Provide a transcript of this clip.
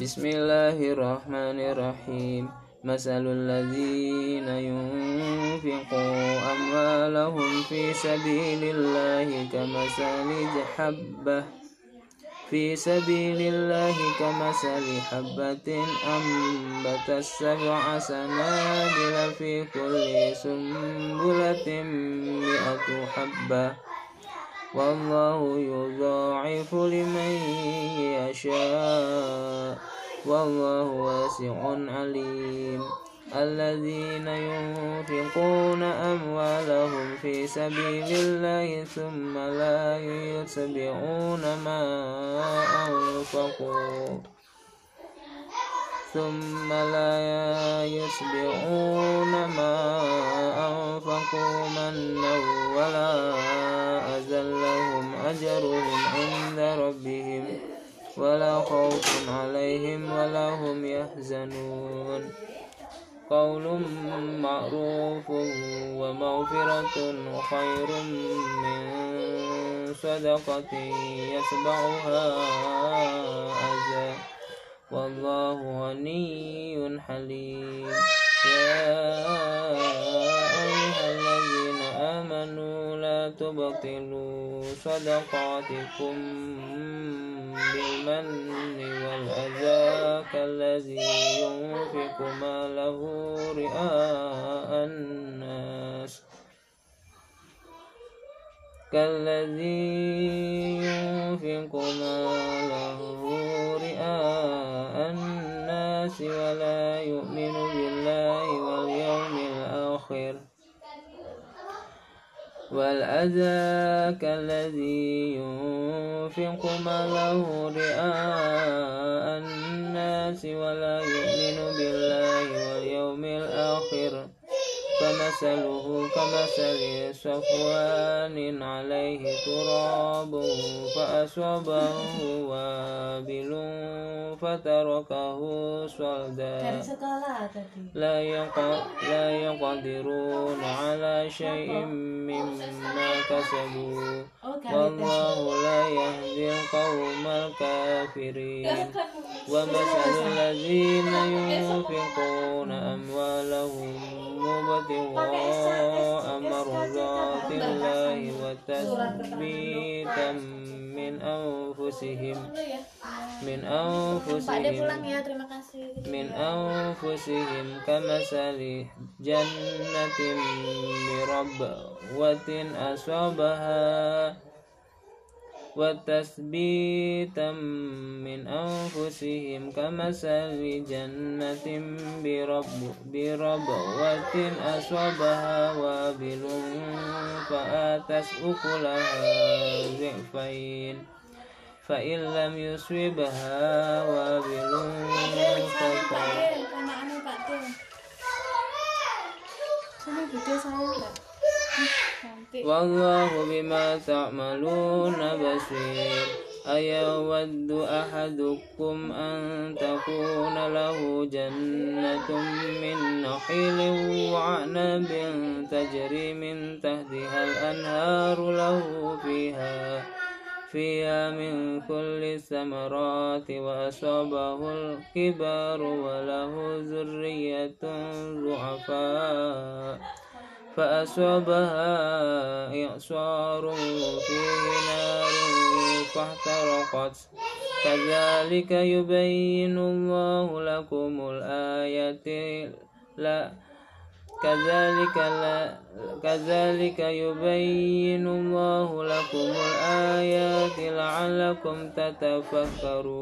بسم الله الرحمن الرحيم مثل الذين ينفقون أموالهم في سبيل الله كمثل حبة في سبيل الله كمثل حبة أنبتت سبع سنابل في كل سنبلة مئة حبة والله يضاعف لمن يشاء والله واسع عليم. الذين ينفقون أموالهم في سبيل الله ثم لا يتبعون ما أنفقوا. ثم لا يتبعون ما أنفقوا منا ولا أذلهم أجرهم عند ربهم. ولا خوف عليهم ولا هم يحزنون. قول معروف ومغفرة خير من صدقة يتبعها أذى والله غني حليم. يا أيها الذين آمنوا لا تبطلوا صدقاتكم. بالمن والأذى كالذي ينفق ماله رئاء الناس. كالذي ينفق ماله رئاء الناس ولا يؤمن بالله والأذى كالذي ينفق ماله رئاء فمثله كمثل صفوان عليه تراب فأصابه وابل فتركه صلدا لا, لا يقدرون على شيء مما كسبوا. والله لا يهدي القوم الكافرين. ومثل الذين ينفقون أموالهم ابتغاء مرضات الله وتثبيتا من أنفسهم من أنفسهم من أنفسهم كمثل جنة بربوة أصابها وتثبيتا من أنفسهم كمثل جنة برب بربوة أصابها وابل فآتت أكلها ضعفين فإن لم يصبها وابل والله بما تعملون بصير. أيود أحدكم أن تكون له جنة من نخيل وعنب تجري من تحتها الأنهار له فيها فيها من كل الثمرات وأصابه الكبار وله ذرية ضعفاء. فأصابها إعصار فيه نار فاحترقت. كذلك يبين الله لكم الآيات لا كذلك لا كذلك يبين الله لكم الآيات لعلكم تتفكرون.